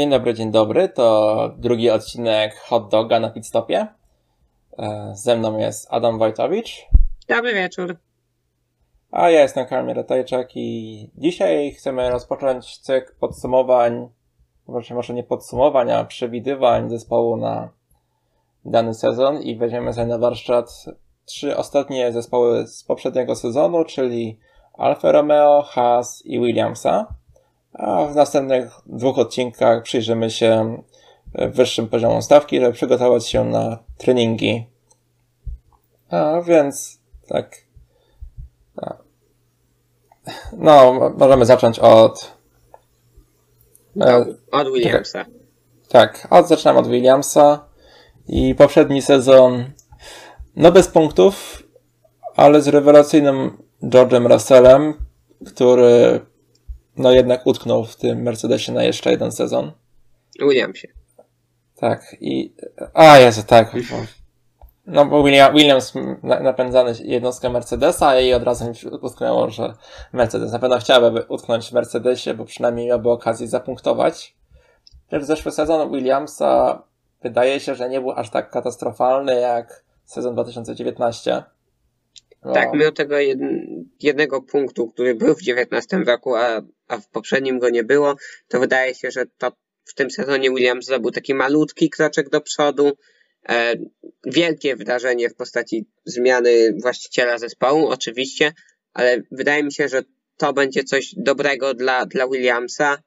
Dzień dobry, dzień dobry. To drugi odcinek Hot Doga na Pitstopie. E, ze mną jest Adam Wojtowicz. Dobry wieczór. A ja jestem Kamil Ratajczak i dzisiaj chcemy rozpocząć cykl podsumowań, właśnie może nie podsumowań, a przewidywań zespołu na dany sezon i weźmiemy sobie na warsztat trzy ostatnie zespoły z poprzedniego sezonu, czyli Alfa Romeo, Haas i Williamsa. A w następnych dwóch odcinkach przyjrzymy się wyższym poziomom stawki, żeby przygotować się na treningi. A więc tak. No, możemy zacząć od. No, od Williamsa. Tak, od, zaczynam od Williamsa. I poprzedni sezon, no bez punktów, ale z rewelacyjnym George'em Russellem, który no jednak utknął w tym Mercedesie na jeszcze jeden sezon. Williamsie. Tak, i. A, Jezu, tak. No bo William, Williams napędzany jednostkę Mercedesa i od razu mi utknęło, że Mercedes na pewno chciałby utknąć w Mercedesie, bo przynajmniej miałby okazję zapunktować. Też zeszły sezon Williamsa wydaje się, że nie był aż tak katastrofalny jak sezon 2019. No. Tak, mimo tego jednego punktu, który był w 19 roku, a, a w poprzednim go nie było, to wydaje się, że to w tym sezonie Williams zrobił taki malutki kroczek do przodu. E, wielkie wydarzenie w postaci zmiany właściciela zespołu, oczywiście, ale wydaje mi się, że to będzie coś dobrego dla, dla Williamsa.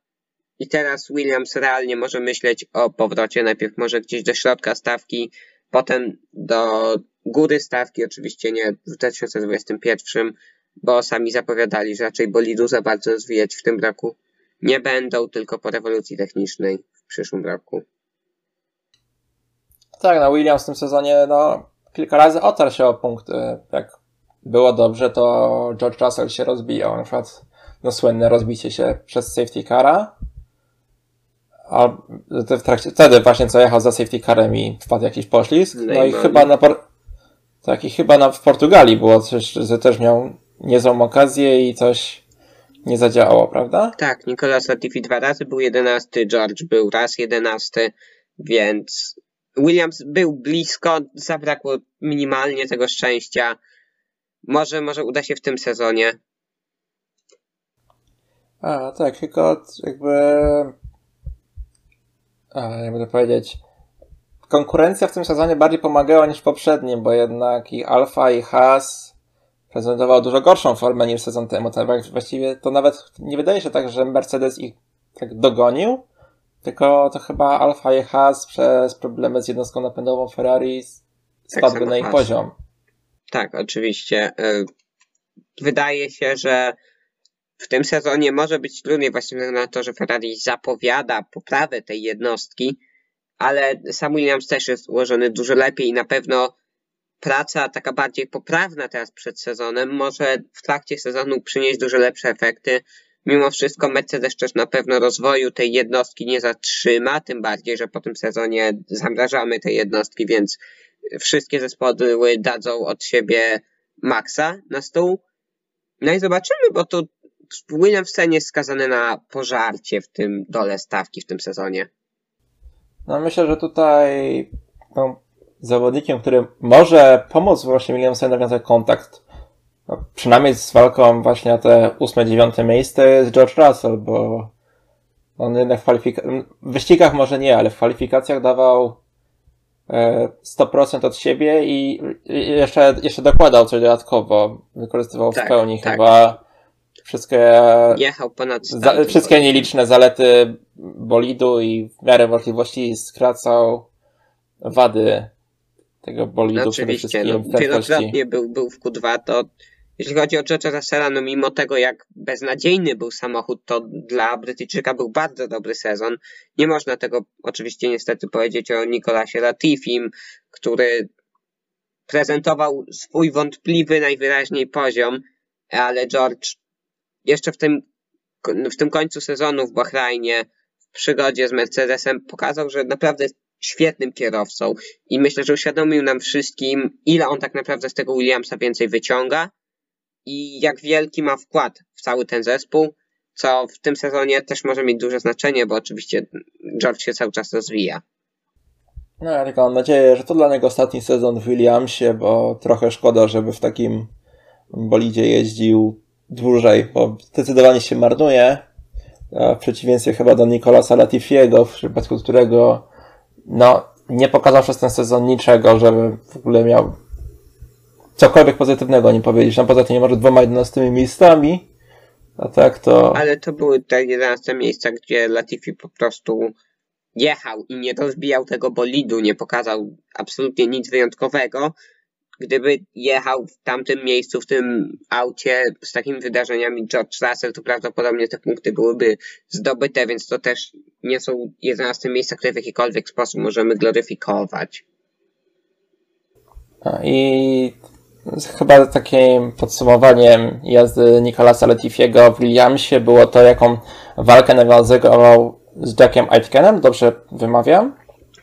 I teraz Williams realnie może myśleć o powrocie, najpierw może gdzieś do środka stawki, potem do góry stawki, oczywiście nie w 2021, bo sami zapowiadali, że raczej bolidu za bardzo rozwijać w tym roku nie będą, tylko po rewolucji technicznej w przyszłym roku. Tak, no Williams w tym sezonie no, kilka razy otarł się o punkty. Jak było dobrze, to George Russell się rozbijał. Na przykład no, słynne rozbicie się przez safety cara. A w trakcie, wtedy właśnie co jechał za safety carem i wpadł jakiś poślizg. No i chyba na, tak, i chyba na, w Portugalii było coś, że też miał niezłą okazję i coś nie zadziałało, prawda? Tak, Nicolas Latifi dwa razy był jedenasty, George był raz jedenasty, więc Williams był blisko, zabrakło minimalnie tego szczęścia. Może, może uda się w tym sezonie. A, tak, tylko jakby... A, jak będę powiedzieć konkurencja w tym sezonie bardziej pomagała niż w poprzednim, bo jednak i Alfa i Haas prezentował dużo gorszą formę niż sezon temu. Tak właściwie to nawet nie wydaje się tak, że Mercedes ich tak dogonił, tylko to chyba Alfa i Haas przez problemy z jednostką napędową Ferrari spadły tak na ich poziom. Tak, oczywiście. Y, wydaje się, że w tym sezonie może być trudniej właśnie na to, że Ferrari zapowiada poprawę tej jednostki, ale sam Williams też jest ułożony dużo lepiej i na pewno praca taka bardziej poprawna teraz przed sezonem może w trakcie sezonu przynieść dużo lepsze efekty. Mimo wszystko Mercedes też na pewno rozwoju tej jednostki nie zatrzyma, tym bardziej, że po tym sezonie zamrażamy te jednostki, więc wszystkie zespoły dadzą od siebie maksa na stół. No i zobaczymy, bo tu Williams scenie jest skazany na pożarcie w tym dole stawki w tym sezonie. No myślę, że tutaj no, zawodnikiem, który może pomóc właśnie Williamsowi nawiązać kontakt, no, przynajmniej z walką właśnie o te ósme, dziewiąte miejsce jest George Russell, bo on jednak w kwalifikacjach, w wyścigach może nie, ale w kwalifikacjach dawał 100% e, od siebie i jeszcze, jeszcze dokładał coś dodatkowo, wykorzystywał tak, w pełni tak. chyba wszystkie, Jechał ponad za, wszystkie nieliczne zalety bolidu i w miarę możliwości skracał wady tego bolidu no, oczywiście, no, wielokrotnie był, był w Q2, to jeśli chodzi o George'a Russella, no mimo tego jak beznadziejny był samochód, to dla Brytyjczyka był bardzo dobry sezon. Nie można tego oczywiście niestety powiedzieć o Nikolasie Latifim, który prezentował swój wątpliwy najwyraźniej poziom, ale George jeszcze w tym, w tym końcu sezonu w Bahrajnie, w przygodzie z Mercedesem, pokazał, że naprawdę jest świetnym kierowcą i myślę, że uświadomił nam wszystkim, ile on tak naprawdę z tego Williamsa więcej wyciąga i jak wielki ma wkład w cały ten zespół, co w tym sezonie też może mieć duże znaczenie, bo oczywiście George się cały czas rozwija. No ja tylko mam nadzieję, że to dla niego ostatni sezon w Williamsie, bo trochę szkoda, żeby w takim bolidzie jeździł dłużej, bo zdecydowanie się marnuje. W przeciwieństwie chyba do Nicolasa Latifiego, w przypadku którego no, nie pokazał przez ten sezon niczego, żeby w ogóle miał cokolwiek pozytywnego nie powiedzieć. No poza tymi może dwoma 11 miejscami, a tak to... Ale to były te 11 miejsca, gdzie Latifi po prostu jechał i nie rozbijał tego bolidu, nie pokazał absolutnie nic wyjątkowego. Gdyby jechał w tamtym miejscu, w tym aucie z takimi wydarzeniami George Russell, to prawdopodobnie te punkty byłyby zdobyte, więc to też nie są 11 miejsca, które w jakikolwiek sposób możemy gloryfikować. I chyba takim podsumowaniem jazdy Nicolasa Latifiego w Williamsie było to, jaką walkę nawiązywał z Jackiem Aitkenem, dobrze wymawiam?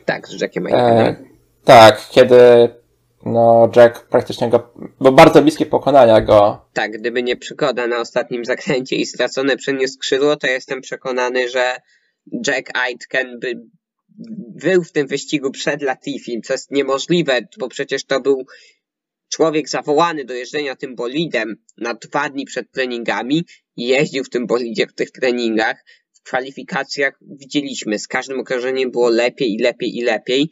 Tak, z Jackiem Aitkenem. E, tak, kiedy no, Jack praktycznie go, bo bardzo bliskie pokonania go. Tak, gdyby nie przygoda na ostatnim zakręcie i stracone przez nie skrzydło, to jestem przekonany, że Jack Aitken by był w tym wyścigu przed Latifi, co jest niemożliwe, bo przecież to był człowiek zawołany do jeżdżenia tym bolidem na dwa dni przed treningami jeździł w tym bolidzie w tych treningach. W kwalifikacjach widzieliśmy, z każdym okrążeniem było lepiej i lepiej i lepiej.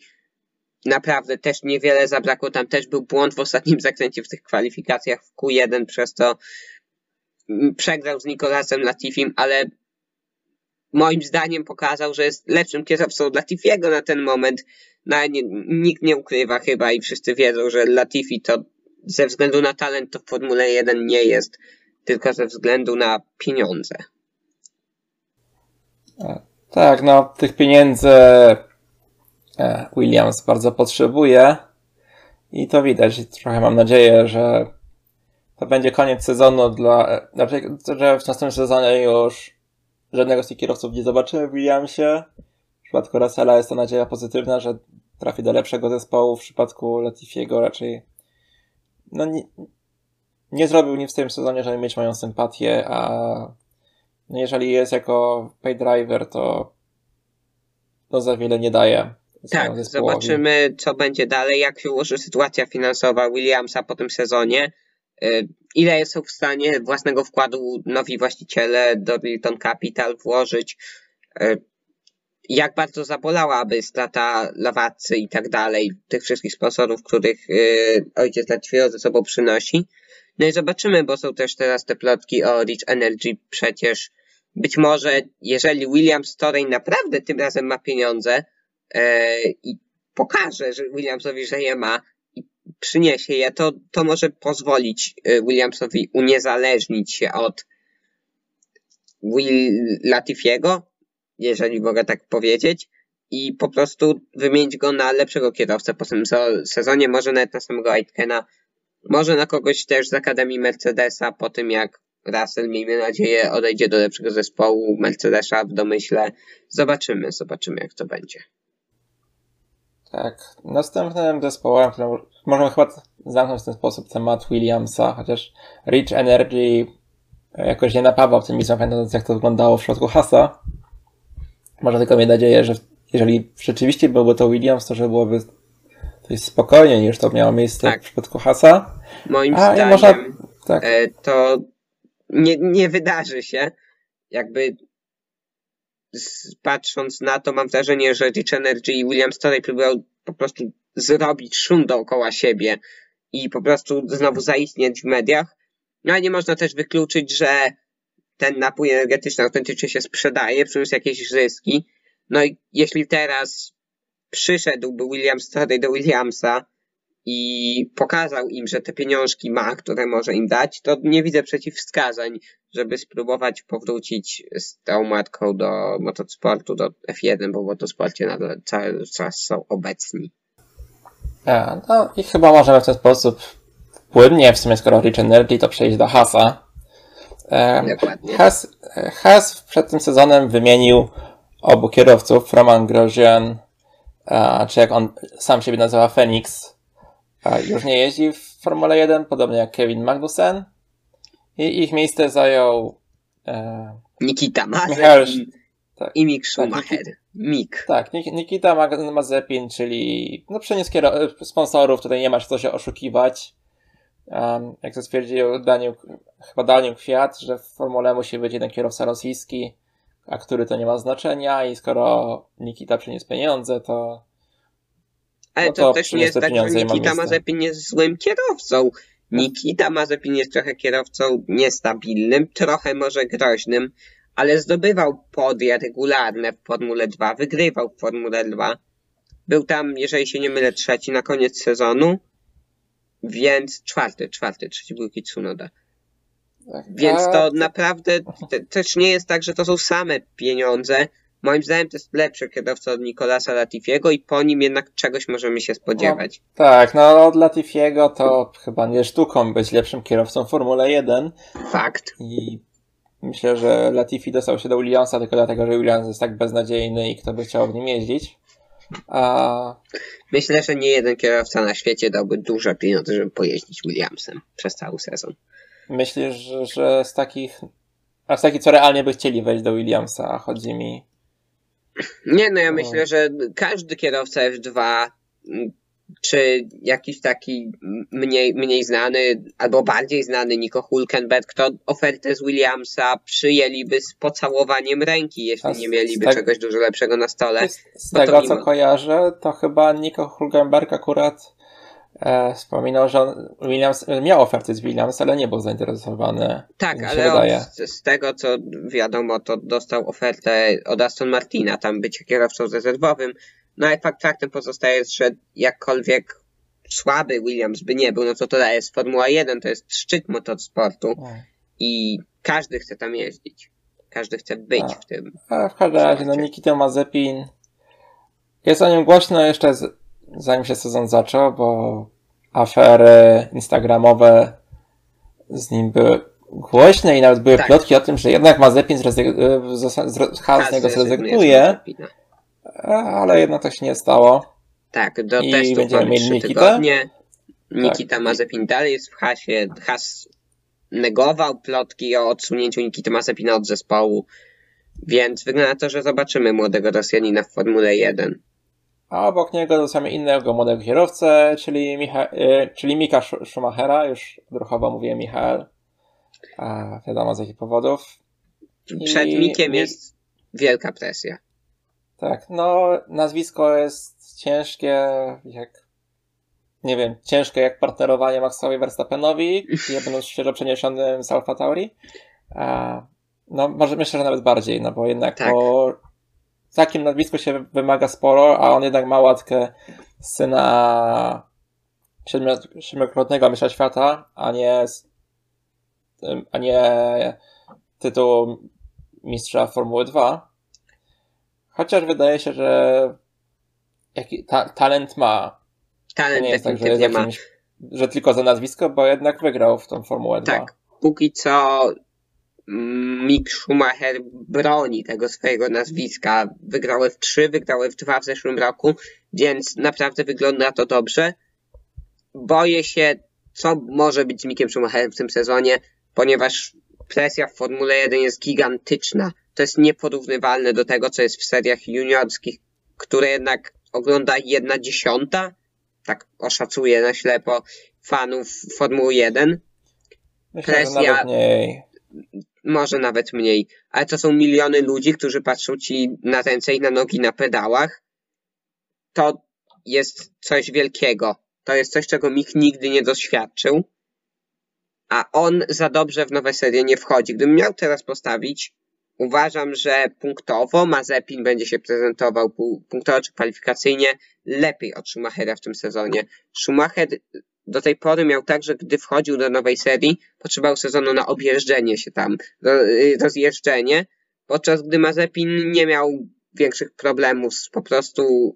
Naprawdę też niewiele zabrakło, tam też był błąd w ostatnim zakręcie w tych kwalifikacjach w Q1, przez to przegrał z Nikolasem Latifim, ale moim zdaniem pokazał, że jest lepszym kierowcą Latifiego na ten moment. No, nie, nikt nie ukrywa chyba i wszyscy wiedzą, że Latifi to ze względu na talent to w Formule 1 nie jest, tylko ze względu na pieniądze. Tak, no tych pieniędzy Williams bardzo potrzebuje i to widać. Trochę mam nadzieję, że to będzie koniec sezonu dla, znaczy, że w następnym sezonie już żadnego z tych kierowców nie zobaczymy w Williamsie. W przypadku Russella jest to nadzieja pozytywna, że trafi do lepszego zespołu. W przypadku Latifiego raczej no nie, nie zrobił nic w tym sezonie, żeby mieć moją sympatię, a no jeżeli jest jako pay driver, to no za wiele nie daje. Tak, zobaczymy co będzie dalej, jak się ułoży sytuacja finansowa Williamsa po tym sezonie. Y, ile są w stanie własnego wkładu nowi właściciele do Milton Capital włożyć? Y, jak bardzo zabolałaby strata Lawacy i tak dalej, tych wszystkich sponsorów, których yy, ojciec Latwio ze sobą przynosi. No i zobaczymy, bo są też teraz te plotki o Rich Energy. Przecież być może, jeżeli William Storey naprawdę tym razem ma pieniądze i pokaże, że Williamsowi, że je ma i przyniesie je, to, to może pozwolić yy, Williamsowi uniezależnić się od Will Latifiego, jeżeli mogę tak powiedzieć, i po prostu wymienić go na lepszego kierowcę po tym sezonie, może nawet na samego Aitkena, może na kogoś też z Akademii Mercedesa, po tym jak Russell, miejmy nadzieję, odejdzie do lepszego zespołu Mercedesa w domyśle. Zobaczymy, zobaczymy jak to będzie. Tak. Następnym zespołem, którym możemy chyba zamknąć w ten sposób temat Williamsa, chociaż Rich Energy jakoś nie napawa optymizmem, pamiętając jak to wyglądało w przypadku Hasa. Można tylko mieć nadzieję, że jeżeli rzeczywiście byłby to Williams, to że byłoby coś spokojniej niż to miało miejsce tak. w przypadku Hasa. Moim A, zdaniem można... tak. E, to nie, nie wydarzy się. Jakby patrząc na to, mam wrażenie, że Rich Energy i Williams Story próbują po prostu zrobić szum dookoła siebie i po prostu znowu zaistnieć w mediach. No ale nie można też wykluczyć, że ten napój energetyczny autentycznie się sprzedaje, przyniósł jakieś zyski. No i jeśli teraz przyszedłby William Story do Williamsa i pokazał im, że te pieniążki ma, które może im dać, to nie widzę przeciwwskazań, żeby spróbować powrócić z tą matką do motosportu, do F1, bo w motosporcie nadal cały czas są obecni. A, no i chyba możemy w ten sposób płynnie, w sumie skoro Rich Energy, to przejść do Hasa, Has, przed tym sezonem wymienił obu kierowców, Roman Grosjean, czy jak on sam siebie nazywa, Phoenix, już nie jeździ w Formule 1, podobnie jak Kevin Magnussen. I ich miejsce zajął e, Nikita Mazepin. tak. i Mick Schumacher. Tak, Mick. Tak, Nikita Mazepin, czyli no przecież sponsorów, tutaj nie ma co się oszukiwać. Um, jak to stwierdził Daniel, chyba Daniel Kwiat, że w formule musi być jeden kierowca rosyjski, a który to nie ma znaczenia i skoro Nikita przyniósł pieniądze, to ale no to, to też nie jest tak, że Nikita Mazepin jest złym kierowcą. Nikita Mazepin jest trochę kierowcą niestabilnym, trochę może groźnym, ale zdobywał podia regularne w Formule 2, wygrywał w Formule 2. Był tam, jeżeli się nie mylę, trzeci na koniec sezonu, więc czwarty, czwarty, trzeci był Kitsunoda. Tak, więc to naprawdę te, też nie jest tak, że to są same pieniądze. Moim zdaniem to jest lepszy kierowca od Nicolasa Latifiego i po nim jednak czegoś możemy się spodziewać. No, tak, no od Latifiego to chyba nie sztuką być lepszym kierowcą Formule 1. Fakt. I myślę, że Latifi dostał się do Williamsa tylko dlatego, że Williams jest tak beznadziejny i kto by chciał w nim jeździć. A... Myślę, że nie jeden kierowca na świecie dałby duże pieniądze, żeby pojeździć Williamsem przez cały sezon. Myślisz, że, że z takich. A z takich, co realnie by chcieli wejść do Williamsa, chodzi mi. Nie, no ja myślę, że każdy kierowca F2 czy jakiś taki mniej, mniej znany albo bardziej znany Nico Hulkenberg, to ofertę z Williamsa przyjęliby z pocałowaniem ręki, jeśli nie mieliby tak, czegoś dużo lepszego na stole. Z, z no tego, co kojarzę, to chyba Nico Hulkenberg akurat e, wspominał, że Williams miał oferty z Williams, ale nie był zainteresowany. Tak, ale on, z, z, tego, co wiadomo, to dostał ofertę od Aston Martina, tam bycie kierowcą rezerwowym, no ale fakt faktem pozostaje, że jakkolwiek słaby Williams by nie był, no to to jest Formuła 1, to jest szczyt motorsportu i każdy chce tam jeździć. Każdy chce być a, w tym. A w każdym razie, no Nikita Mazepin jest o nim głośno jeszcze z, zanim się sezon zaczął, bo afery instagramowe z nim były głośne i nawet były tak. plotki o tym, że jednak Mazepin z, z, z, niego zrezygnuje ale jednak to się nie stało. Tak, do I testu będziemy mieli Nikitę. Nikita tak. Mazepin dalej jest w hasie. Has negował plotki o odsunięciu Nikity Mazepina od zespołu, więc wygląda na to, że zobaczymy młodego Rosjanina w Formule 1. A obok niego dostaniemy innego młodego kierowcę, czyli, Micha y, czyli Mika Schumachera, już odruchowo mówiłem Michael. A wiadomo z jakich powodów. Przed Mikiem jest wielka presja. Tak, no nazwisko jest ciężkie, jak nie wiem, ciężkie jak partnerowanie Maxowi Verstappenowi, nie będąc świeżo przeniesionym z Alfa Tauri. no może myślę, że nawet bardziej, no bo jednak tak. po takim nazwisku się wymaga sporo, a on jednak ma łatkę syna siedmiokrotnego mistrza świata, a nie a nie tytuł mistrza Formuły 2. Chociaż wydaje się, że jaki ta, talent ma. Talent nie jest tak, że, jest jakimś, że tylko za nazwisko, bo jednak wygrał w tą Formułę 2. Tak, póki co Mick Schumacher broni tego swojego nazwiska. Wygrał F3, wygrał F2 w zeszłym roku, więc naprawdę wygląda to dobrze. Boję się, co może być z Mickiem Schumacherem w tym sezonie, ponieważ presja w Formule 1 jest gigantyczna to jest nieporównywalne do tego, co jest w seriach juniorskich, które jednak ogląda jedna dziesiąta, tak oszacuję na ślepo, fanów Formuły 1. Myślę, Presja. Może nawet mniej, ale to są miliony ludzi, którzy patrzą ci na ręce i na nogi na pedałach. To jest coś wielkiego. To jest coś, czego Mich nigdy nie doświadczył. A on za dobrze w nowe serie nie wchodzi. Gdybym miał teraz postawić Uważam, że punktowo Mazepin będzie się prezentował punktowo czy kwalifikacyjnie lepiej od Schumachera w tym sezonie. Schumacher do tej pory miał tak, że gdy wchodził do nowej serii, potrzebował sezonu na objeżdżenie się tam, rozjeżdżenie, podczas gdy Mazepin nie miał większych problemów z po prostu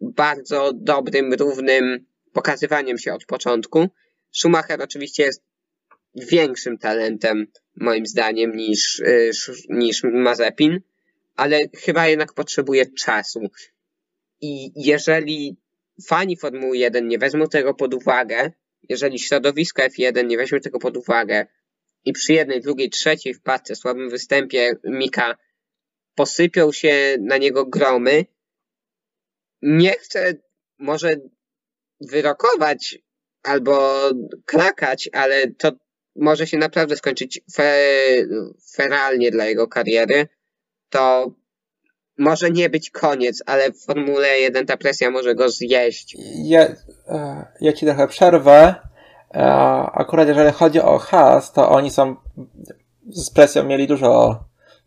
bardzo dobrym, równym pokazywaniem się od początku. Schumacher oczywiście jest większym talentem, moim zdaniem, niż, y, niż Mazepin, ale chyba jednak potrzebuje czasu. I jeżeli fani Formuły 1 nie wezmą tego pod uwagę, jeżeli środowisko F1 nie weźmie tego pod uwagę i przy jednej, drugiej, trzeciej wpadce, słabym występie Mika posypią się na niego gromy. Nie chcę może wyrokować albo krakać, ale to może się naprawdę skończyć fe, feralnie dla jego kariery. To może nie być koniec, ale w Formule 1 ta presja może go zjeść. Ja, e, ja ci trochę przerwę. E, akurat jeżeli chodzi o Haas, to oni są z presją mieli dużo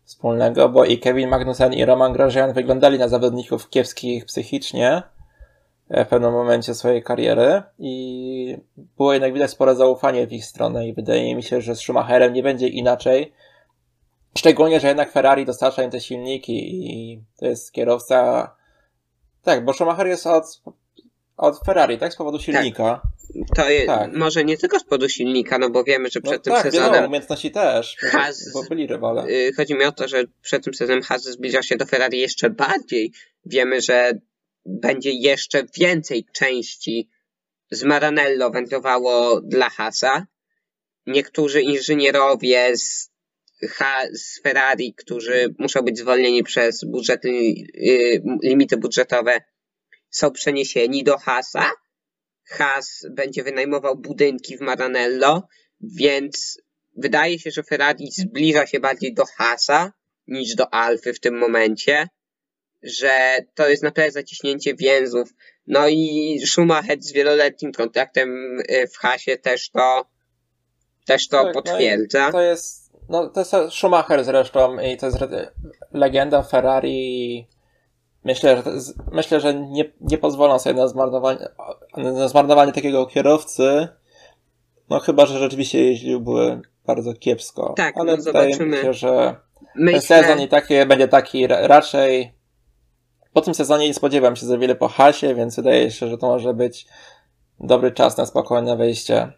wspólnego, bo i Kevin Magnussen i Roman Grosjean wyglądali na zawodników kiepskich psychicznie e, w pewnym momencie swojej kariery i było jednak widać spore zaufanie w ich stronę i wydaje mi się, że z Schumacherem nie będzie inaczej. Szczególnie, że jednak Ferrari dostarcza im te silniki i to jest kierowca. Tak, bo Schumacher jest od, od Ferrari, tak? Z powodu tak. silnika. Tak. To jest, tak. może nie tylko z powodu silnika, no bo wiemy, że przed no tym tak, sezonem. Tak, umiejętności też, Has, bo byli rywale. Y, chodzi mi o to, że przed tym sezonem Haas zbliża się do Ferrari jeszcze bardziej. Wiemy, że będzie jeszcze więcej części z Maranello wędrowało dla Hasa. Niektórzy inżynierowie z z Ferrari, którzy muszą być zwolnieni przez budżety, y, limity budżetowe, są przeniesieni do Hasa. Has będzie wynajmował budynki w Maranello, więc wydaje się, że Ferrari zbliża się bardziej do Hasa niż do Alfy w tym momencie, że to jest naprawdę zaciśnięcie więzów. No i Schumacher z wieloletnim kontraktem y, w Hasie też to, też to tak, potwierdza. No to jest no, to jest Schumacher zresztą i to jest legenda Ferrari. Myślę, że, myślę, że nie, nie pozwolą sobie na zmarnowanie, na zmarnowanie takiego kierowcy. No chyba, że rzeczywiście jeździłby bardzo kiepsko. Tak, ale no mi się, że Myślę... ten sezon i taki będzie taki raczej. Po tym sezonie nie spodziewam się za wiele po hasie, więc wydaje się, że to może być dobry czas na spokojne wejście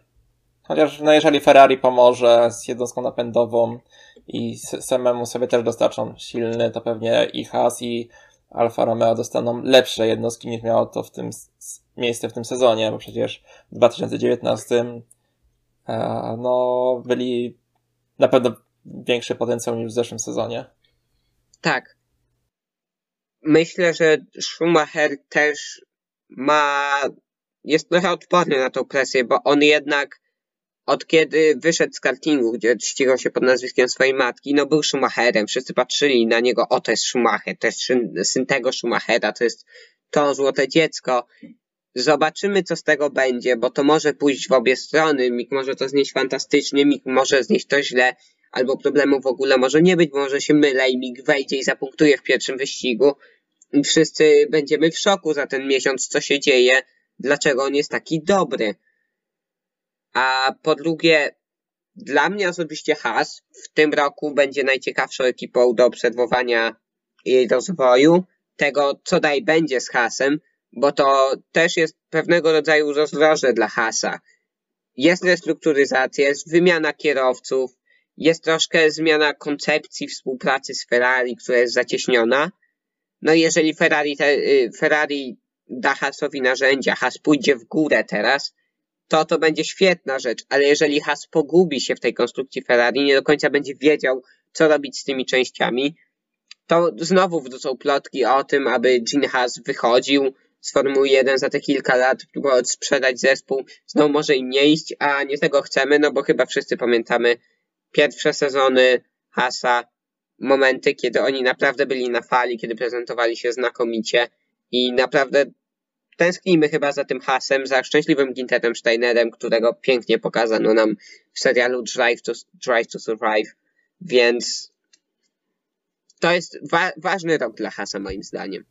Chociaż no jeżeli Ferrari pomoże z jednostką napędową i samemu sobie też dostarczą silny, to pewnie i Haas i Alfa Romeo dostaną lepsze jednostki niż miało to w tym miejsce w tym sezonie, bo przecież w 2019 e, no byli na pewno większy potencjał niż w zeszłym sezonie. Tak. Myślę, że Schumacher też ma jest trochę odporny na tą presję, bo on jednak od kiedy wyszedł z kartingu, gdzie ścigał się pod nazwiskiem swojej matki, no był Schumacherem. Wszyscy patrzyli na niego, o to jest Schumacher, to jest syn tego Schumachera, to jest to złote dziecko. Zobaczymy, co z tego będzie, bo to może pójść w obie strony. Mik może to znieść fantastycznie, Mik może znieść to źle, albo problemu w ogóle może nie być, bo może się mylę i Mik wejdzie i zapunktuje w pierwszym wyścigu. I wszyscy będziemy w szoku za ten miesiąc, co się dzieje, dlaczego on jest taki dobry. A po drugie, dla mnie osobiście Haas w tym roku będzie najciekawszą ekipą do obserwowania jej rozwoju, tego co daj będzie z Haasem, bo to też jest pewnego rodzaju rozdroże dla Haasa. Jest restrukturyzacja, jest wymiana kierowców, jest troszkę zmiana koncepcji współpracy z Ferrari, która jest zacieśniona. No i jeżeli Ferrari, te, y, Ferrari da Haasowi narzędzia, Haas pójdzie w górę teraz, to to będzie świetna rzecz, ale jeżeli Haas pogubi się w tej konstrukcji Ferrari, nie do końca będzie wiedział, co robić z tymi częściami, to znowu wrócą plotki o tym, aby Gene Haas wychodził z Formuły 1 za te kilka lat, próbował sprzedać zespół, znowu może im nie iść, a nie tego chcemy, no bo chyba wszyscy pamiętamy pierwsze sezony Haasa, momenty, kiedy oni naprawdę byli na fali, kiedy prezentowali się znakomicie i naprawdę tęsknimy chyba za tym hasem, za szczęśliwym Ginterem Steinerem, którego pięknie pokazano nam w serialu Drive to, Drive to Survive, więc to jest wa ważny rok dla Hasa moim zdaniem.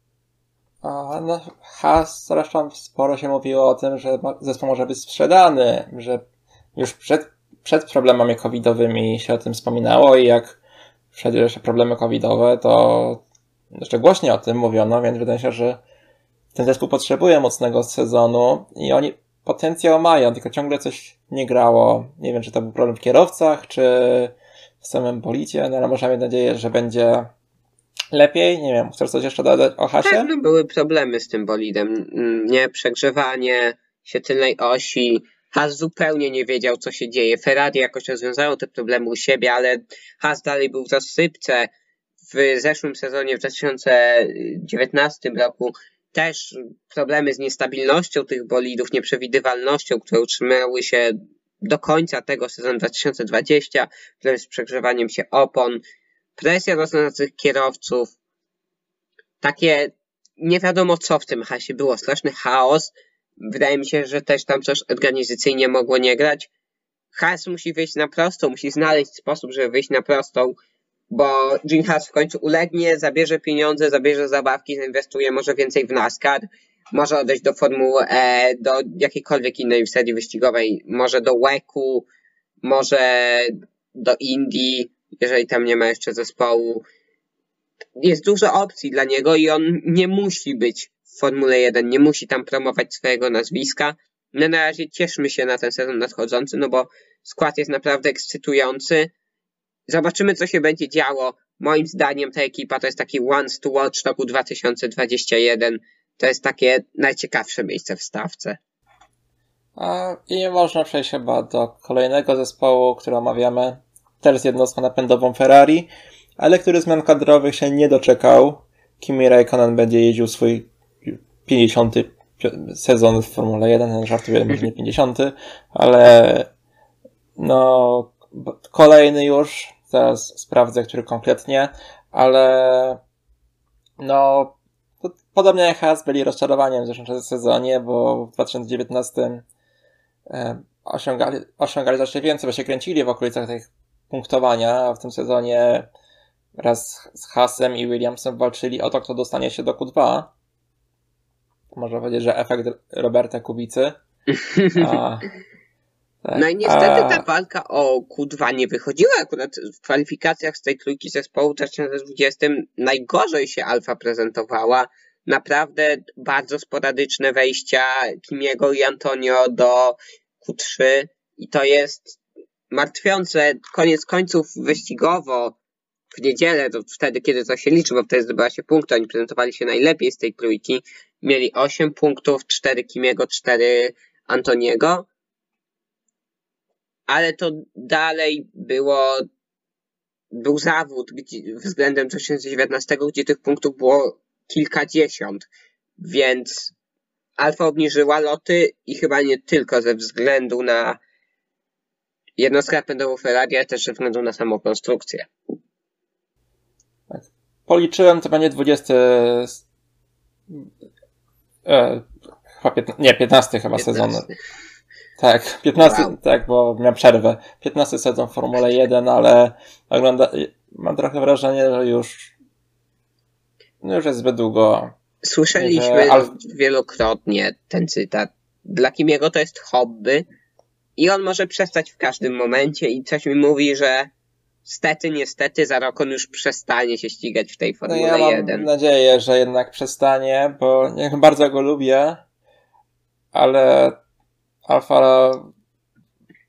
A, no, Has zresztą sporo się mówiło o tym, że zespół może być sprzedany, że już przed, przed problemami covidowymi się o tym wspominało i jak wszedły jeszcze problemy covidowe, to jeszcze głośniej o tym mówiono, więc wydaje się, że ten zespół potrzebuje mocnego sezonu i oni potencjał mają, tylko ciągle coś nie grało. Nie wiem, czy to był problem w kierowcach, czy w samym policie, no ale może mieć nadzieję, że będzie lepiej. Nie wiem, chcesz coś jeszcze dodać o hasie? Tak, no były problemy z tym bolidem. Nie, przegrzewanie, świetlnej osi. Has zupełnie nie wiedział, co się dzieje. Ferrari jakoś rozwiązało te problemy u siebie, ale Has dalej był w zasypce w zeszłym sezonie, w 2019 roku, też problemy z niestabilnością tych bolidów, nieprzewidywalnością, które utrzymały się do końca tego sezonu 2020, problemy z przegrzewaniem się opon, presja rosnących kierowców, takie nie wiadomo co w tym hasie było, straszny chaos. Wydaje mi się, że też tam coś organizacyjnie mogło nie grać. Has musi wyjść na prostą, musi znaleźć sposób, żeby wyjść na prostą, bo Gene Haas w końcu ulegnie, zabierze pieniądze, zabierze zabawki, zainwestuje może więcej w NASCAR, może odejść do Formuły E, do jakiejkolwiek innej serii wyścigowej, może do WEC-u, może do Indii, jeżeli tam nie ma jeszcze zespołu. Jest dużo opcji dla niego i on nie musi być w Formule 1, nie musi tam promować swojego nazwiska. No na razie cieszmy się na ten sezon nadchodzący, no bo skład jest naprawdę ekscytujący. Zobaczymy, co się będzie działo. Moim zdaniem ta ekipa to jest taki once to watch roku 2021. To jest takie najciekawsze miejsce w stawce. A, I można przejść chyba do kolejnego zespołu, który omawiamy. Też jednostką napędową Ferrari, ale który zmian kadrowych się nie doczekał. Kimi Raikkonen będzie jeździł swój 50 sezon w Formule 1, żartuję, może nie 50, ale no kolejny już, zaraz sprawdzę, który konkretnie, ale no podobnie jak Haas byli rozczarowaniem w zeszłym sezonie, bo w 2019 e, osiągali, osiągali znacznie więcej, bo się kręcili w okolicach tych punktowania, a w tym sezonie raz z Haasem i Williamsem walczyli o to, kto dostanie się do Q2. Można powiedzieć, że efekt Roberta Kubicy. A, tak, no i niestety ta walka o Q2 nie wychodziła. Akurat w kwalifikacjach z tej trójki zespołu w 2020 najgorzej się Alfa prezentowała. Naprawdę bardzo sporadyczne wejścia Kimiego i Antonio do Q3 i to jest martwiące. Koniec końców wyścigowo w niedzielę, to wtedy, kiedy to się liczy, bo wtedy zdobyła się punkty, oni prezentowali się najlepiej z tej trójki. Mieli 8 punktów, 4 Kimiego, 4 Antoniego ale to dalej było, był zawód gdzie, względem 2019, gdzie tych punktów było kilkadziesiąt, więc Alfa obniżyła loty i chyba nie tylko ze względu na jednostkę napędową Ferrari, ale też ze względu na samą konstrukcję. Tak. Policzyłem, to będzie 20. E, chyba 15, nie, 15 chyba 15. sezon. Tak, 15, wow. tak, bo miałem przerwę. 15 sezon w Formule 1, ale ogląda, mam trochę wrażenie, że już, no już jest zbyt długo. Słyszeliśmy Alf... wielokrotnie ten cytat. Dla Kimiego to jest hobby i on może przestać w każdym momencie i coś mi mówi, że stety, niestety za rok on już przestanie się ścigać w tej Formule no ja 1. Mam nadzieję, że jednak przestanie, bo ja bardzo go lubię, ale Alfa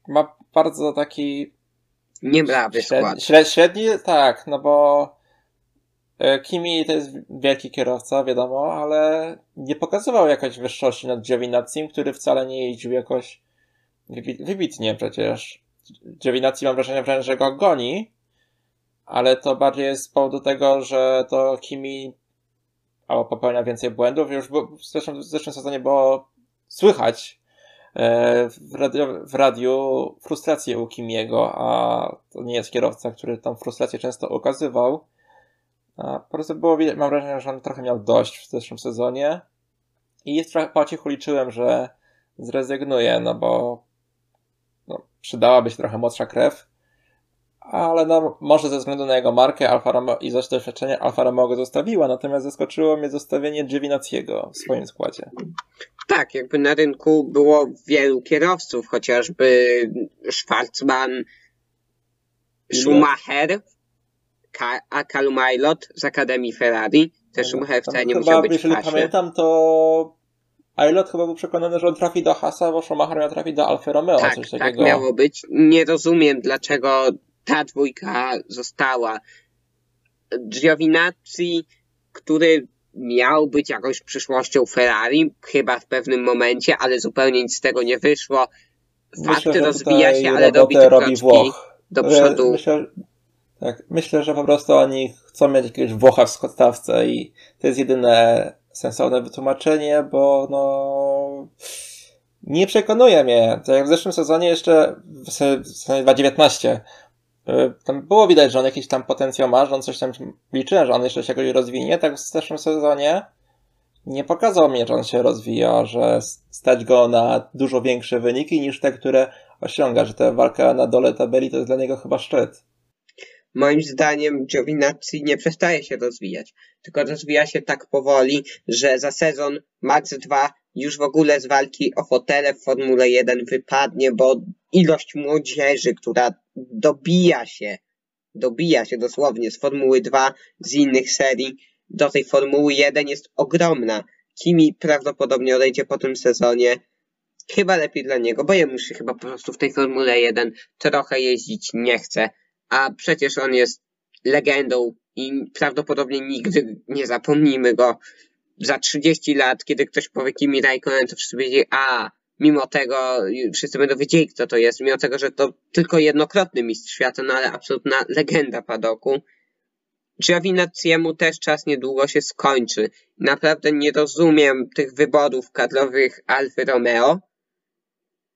ma bardzo taki niebrawy skład. Średni, średni, tak, no bo e, Kimi to jest wielki kierowca, wiadomo, ale nie pokazywał jakoś wyższości nad Giovinazzi, który wcale nie jeździł jakoś wybitnie przecież. Giovinazzi mam wrażenie, że go goni, ale to bardziej jest z powodu tego, że to Kimi albo popełnia więcej błędów. Już w zeszłym, w zeszłym sezonie było słychać w, radio, w radiu frustrację u Kimiego, a to nie jest kierowca, który tą frustrację często okazywał. A po prostu było widać, mam wrażenie, że on trochę miał dość w zeszłym sezonie i jest trochę po cichu liczyłem, że zrezygnuje, no bo no, przydałaby się trochę młodsza krew, ale no, może ze względu na jego markę Alfa Romeo i doświadczenie Alfa Romeo go zostawiła, natomiast zaskoczyło mnie zostawienie Giovinazziego w swoim składzie. Tak, jakby na rynku było wielu kierowców, chociażby Schwarzman, Schumacher, a Calum Aylot z Akademii Ferrari. Też Schumacher wcale nie musiał być Jeżeli pamiętam, to Aylot chyba był przekonany, że on trafi do Hasa, bo Schumacher miał trafić do Alfa Romeo. Tak, coś tak takiego. tak miało być. Nie rozumiem, dlaczego ta dwójka została. Giovinazzi, który miał być jakąś przyszłością Ferrari, chyba w pewnym momencie, ale zupełnie nic z tego nie wyszło. Fakt Myślę, rozwija się, ale robi robi Włoch. do przodu. Myślę, Tak, myślę, że po prostu oni chcą mieć jakiegoś Włocha w składce i to jest jedyne sensowne wytłumaczenie, bo no nie przekonuje mnie. Tak jak w zeszłym sezonie jeszcze w sezonie 2019 y, tam było widać, że on jakiś tam potencjał ma, że on coś tam liczy, że on jeszcze się jakoś rozwinie, tak w zeszłym sezonie nie pokazał mnie, że on się rozwija, że stać go na dużo większe wyniki niż te, które osiąga, że ta walka na dole tabeli to jest dla niego chyba szczyt. Moim zdaniem Giovinazzi nie przestaje się rozwijać, tylko rozwija się tak powoli, że za sezon Max 2 już w ogóle z walki o fotele w Formule 1 wypadnie, bo ilość młodzieży, która dobija się, dobija się dosłownie z Formuły 2, z innych serii, do tej Formuły 1 jest ogromna. Kimi prawdopodobnie odejdzie po tym sezonie. Chyba lepiej dla niego, bo jemu się chyba po prostu w tej Formule 1 trochę jeździć nie chce. A przecież on jest legendą i prawdopodobnie nigdy nie zapomnimy go. Za 30 lat, kiedy ktoś powie Kimi Raikkonen, to wszyscy będzie, a mimo tego wszyscy będą wiedzieli, kto to jest, mimo tego, że to tylko jednokrotny mistrz świata, no ale absolutna legenda padoku. Giovinazziemu też czas niedługo się skończy. Naprawdę nie rozumiem tych wyborów kadrowych Alfy Romeo,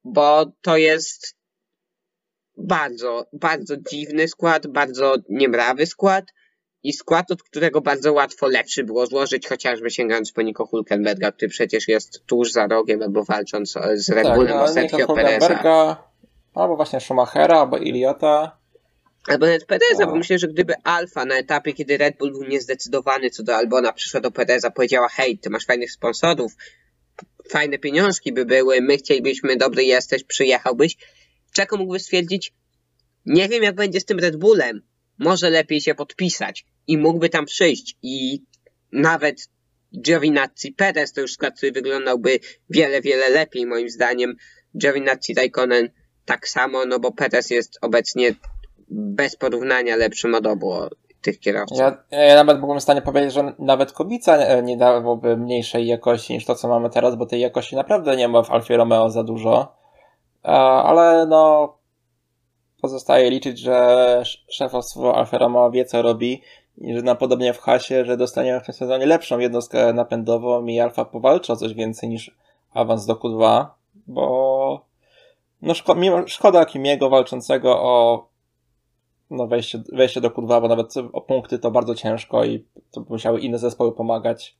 bo to jest bardzo, bardzo dziwny skład, bardzo niemrawy skład i skład, od którego bardzo łatwo lepszy było złożyć, chociażby sięgając po Nico Hulkenberga, który przecież jest tuż za rogiem, albo walcząc z Red tak, Bullem no, o Sergio Pereza. Albo właśnie Schumachera, albo Iliota. Albo nawet Pereza, bo myślę, że gdyby Alfa na etapie, kiedy Red Bull był niezdecydowany co do Albona, przyszła do Pereza, powiedziała, hej, ty masz fajnych sponsorów, fajne pieniążki by były, my chcielibyśmy, dobry jesteś, przyjechałbyś. Czeko mógłby stwierdzić, nie wiem jak będzie z tym Red Bullem, może lepiej się podpisać i mógłby tam przyjść i nawet Giovinazzi Perez to już skład, który wyglądałby wiele, wiele lepiej moim zdaniem. Giovinazzi Raikkonen tak samo, no bo Perez jest obecnie bez porównania lepszym od obu tych kierowców. Ja, ja nawet byłbym w stanie powiedzieć, że nawet Kubica nie dałoby mniejszej jakości niż to, co mamy teraz, bo tej jakości naprawdę nie ma w Alfie Romeo za dużo. Ale no, pozostaje liczyć, że szefostwo Alfa Romeo wie, co robi i że na podobnie w hasie, że dostaniemy w tym sezonie lepszą jednostkę napędową i Alfa powalczy o coś więcej niż awans do Q2, bo no szko mimo, szkoda Kimiego walczącego o no wejście, wejście do Q2, bo nawet o punkty to bardzo ciężko i to musiały inne zespoły pomagać.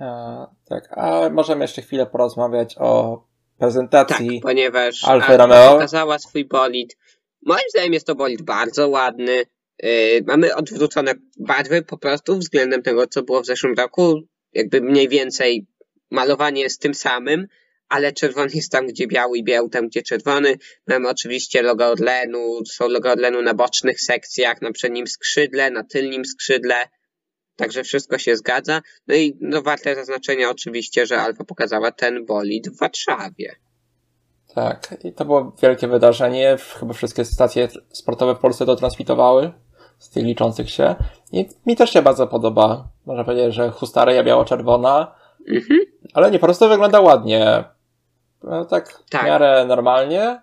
E, tak, a możemy jeszcze chwilę porozmawiać o prezentacji tak, ponieważ Alfa Romeo pokazała swój bolid. Moim zdaniem jest to bolid bardzo ładny. Yy, mamy odwrócone barwy po prostu względem tego, co było w zeszłym roku. Jakby mniej więcej malowanie jest tym samym, ale czerwony jest tam, gdzie biały i biały tam, gdzie czerwony. Mamy oczywiście logo Orlenu, są logo Orlenu na bocznych sekcjach, na przednim skrzydle, na tylnym skrzydle. Także wszystko się zgadza. No i no, warte zaznaczenia oczywiście, że Alfa pokazała ten bolid w Warszawie. Tak, i to było wielkie wydarzenie. Chyba wszystkie stacje sportowe w Polsce to transmitowały z tych liczących się. I mi też się bardzo podoba. Można powiedzieć, że hustareja biało-czerwona, mhm. ale nie po prostu wygląda ładnie. Tak, tak w miarę normalnie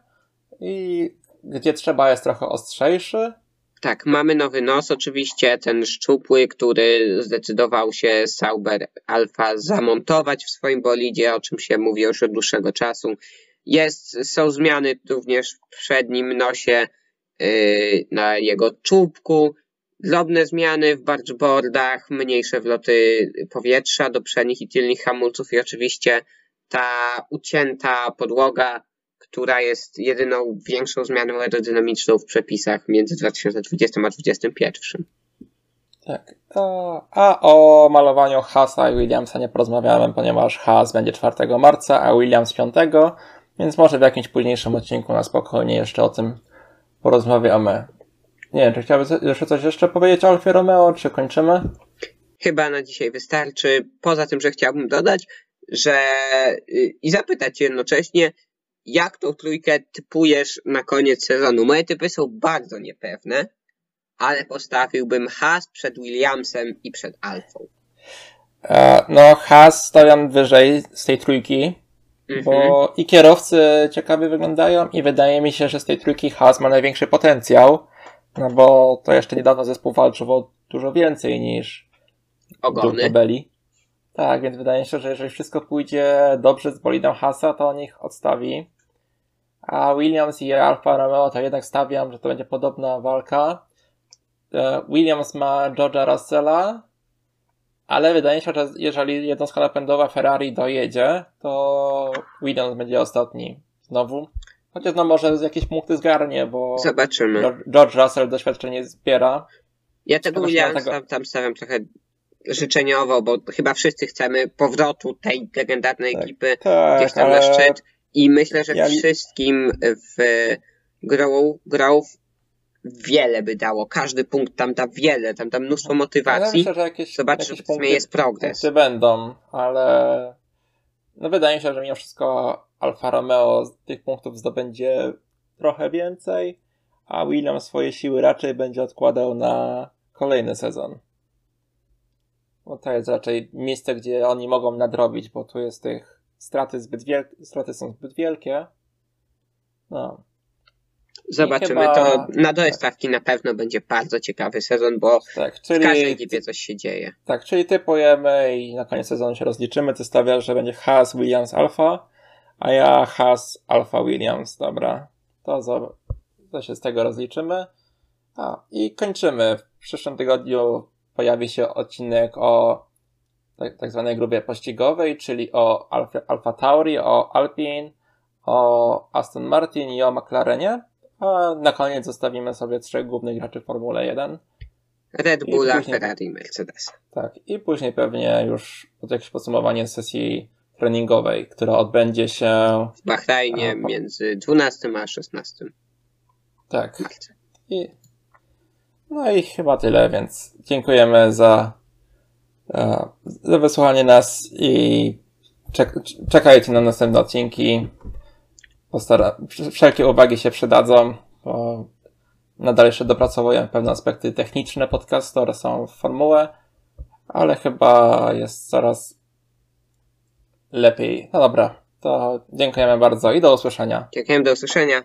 i gdzie trzeba jest trochę ostrzejszy. Tak, mamy nowy nos, oczywiście ten szczupły, który zdecydował się Sauber Alfa zamontować w swoim bolidzie, o czym się mówi już od dłuższego czasu. Jest, są zmiany również w przednim nosie yy, na jego czubku, drobne zmiany w bargeboardach, mniejsze wloty powietrza do przednich i tylnych hamulców i oczywiście ta ucięta podłoga która jest jedyną większą zmianą aerodynamiczną w przepisach między 2020 a 2021. Tak. A o malowaniu Haasa i Williamsa nie porozmawiałem, ponieważ Haas będzie 4 marca, a Williams 5, więc może w jakimś późniejszym odcinku na spokojnie jeszcze o tym porozmawiamy. Nie wiem, czy chciałbyś jeszcze coś jeszcze powiedzieć o Alfie Romeo, czy kończymy? Chyba na dzisiaj wystarczy. Poza tym, że chciałbym dodać, że y, i zapytać jednocześnie, jak tą trójkę typujesz na koniec sezonu? Moje typy są bardzo niepewne, ale postawiłbym Haas przed Williamsem i przed Alfą. E, no, Haas stawiam wyżej z tej trójki, mhm. bo i kierowcy ciekawie wyglądają i wydaje mi się, że z tej trójki Haas ma największy potencjał. No bo to jeszcze niedawno zespół walczył o dużo więcej niż Ogony. Belli. Tak, więc wydaje się, że jeżeli wszystko pójdzie dobrze z bolidem Hasa, to on ich odstawi. A Williams i Alfa Romeo to jednak stawiam, że to będzie podobna walka. E, Williams ma George'a Russella, ale wydaje się, że jeżeli jednostka napędowa Ferrari dojedzie, to Williams będzie ostatni znowu. Chociaż no może jakieś punkty zgarnie, bo Zobaczymy. George Russell doświadczenie zbiera. Ja tego Williamsa dlatego- tam stawiam trochę życzeniowo, bo chyba wszyscy chcemy powrotu tej legendarnej Tak. ekipy Tak, gdzieś tam na szczyt i myślę, że Ja wszystkim w grą, grą wiele by dało. Każdy punkt tam da wiele, tam da mnóstwo ja motywacji. myślę, że jakieś, Zobaczmy, jakieś że w sumie punkty, jest progres. punkty będą, ale no wydaje mi się, że mimo wszystko Alfa Romeo z tych punktów zdobędzie trochę więcej, a Williams swoje siły raczej będzie odkładał na kolejny sezon. Bo to jest raczej miejsce, gdzie oni mogą nadrobić, bo tu jest tych straty zbyt wielkie, straty są zbyt wielkie. No, Zobaczymy. chyba- To na dole stawki na pewno będzie bardzo ciekawy sezon, bo tak, w każdej czyli, ekipie coś się dzieje. tak, czyli typujemy i na koniec sezonu się rozliczymy. Ty stawiasz, że będzie Haas, Williams, Alfa, a ja Haas, Alfa, Williams. Dobra, to, to się z tego rozliczymy. A, i kończymy. W przyszłym tygodniu pojawi się odcinek o tak, tak zwanej grupie pościgowej, czyli o Alfa, Alfa Tauri, o Alpine, o Aston Martin i o McLarenie. A na koniec zostawimy sobie trzech głównych graczy w Formule 1. Red Bulla, później- Ferrari, Mercedes. Tak, i później pewnie już jakieś podsumowanie sesji treningowej, która odbędzie się. W Bahrajnie A, po- między 12 a 16 Tak. I, no i chyba tyle, więc dziękujemy za, e, za wysłuchanie nas i czek, czekajcie na następne odcinki. Postara, wszelkie uwagi się przydadzą, bo nadal jeszcze dopracowuję pewne aspekty techniczne podcastu oraz w formułę, ale chyba jest coraz lepiej. No dobra, to dziękujemy bardzo i do usłyszenia. Dziękuję, do usłyszenia.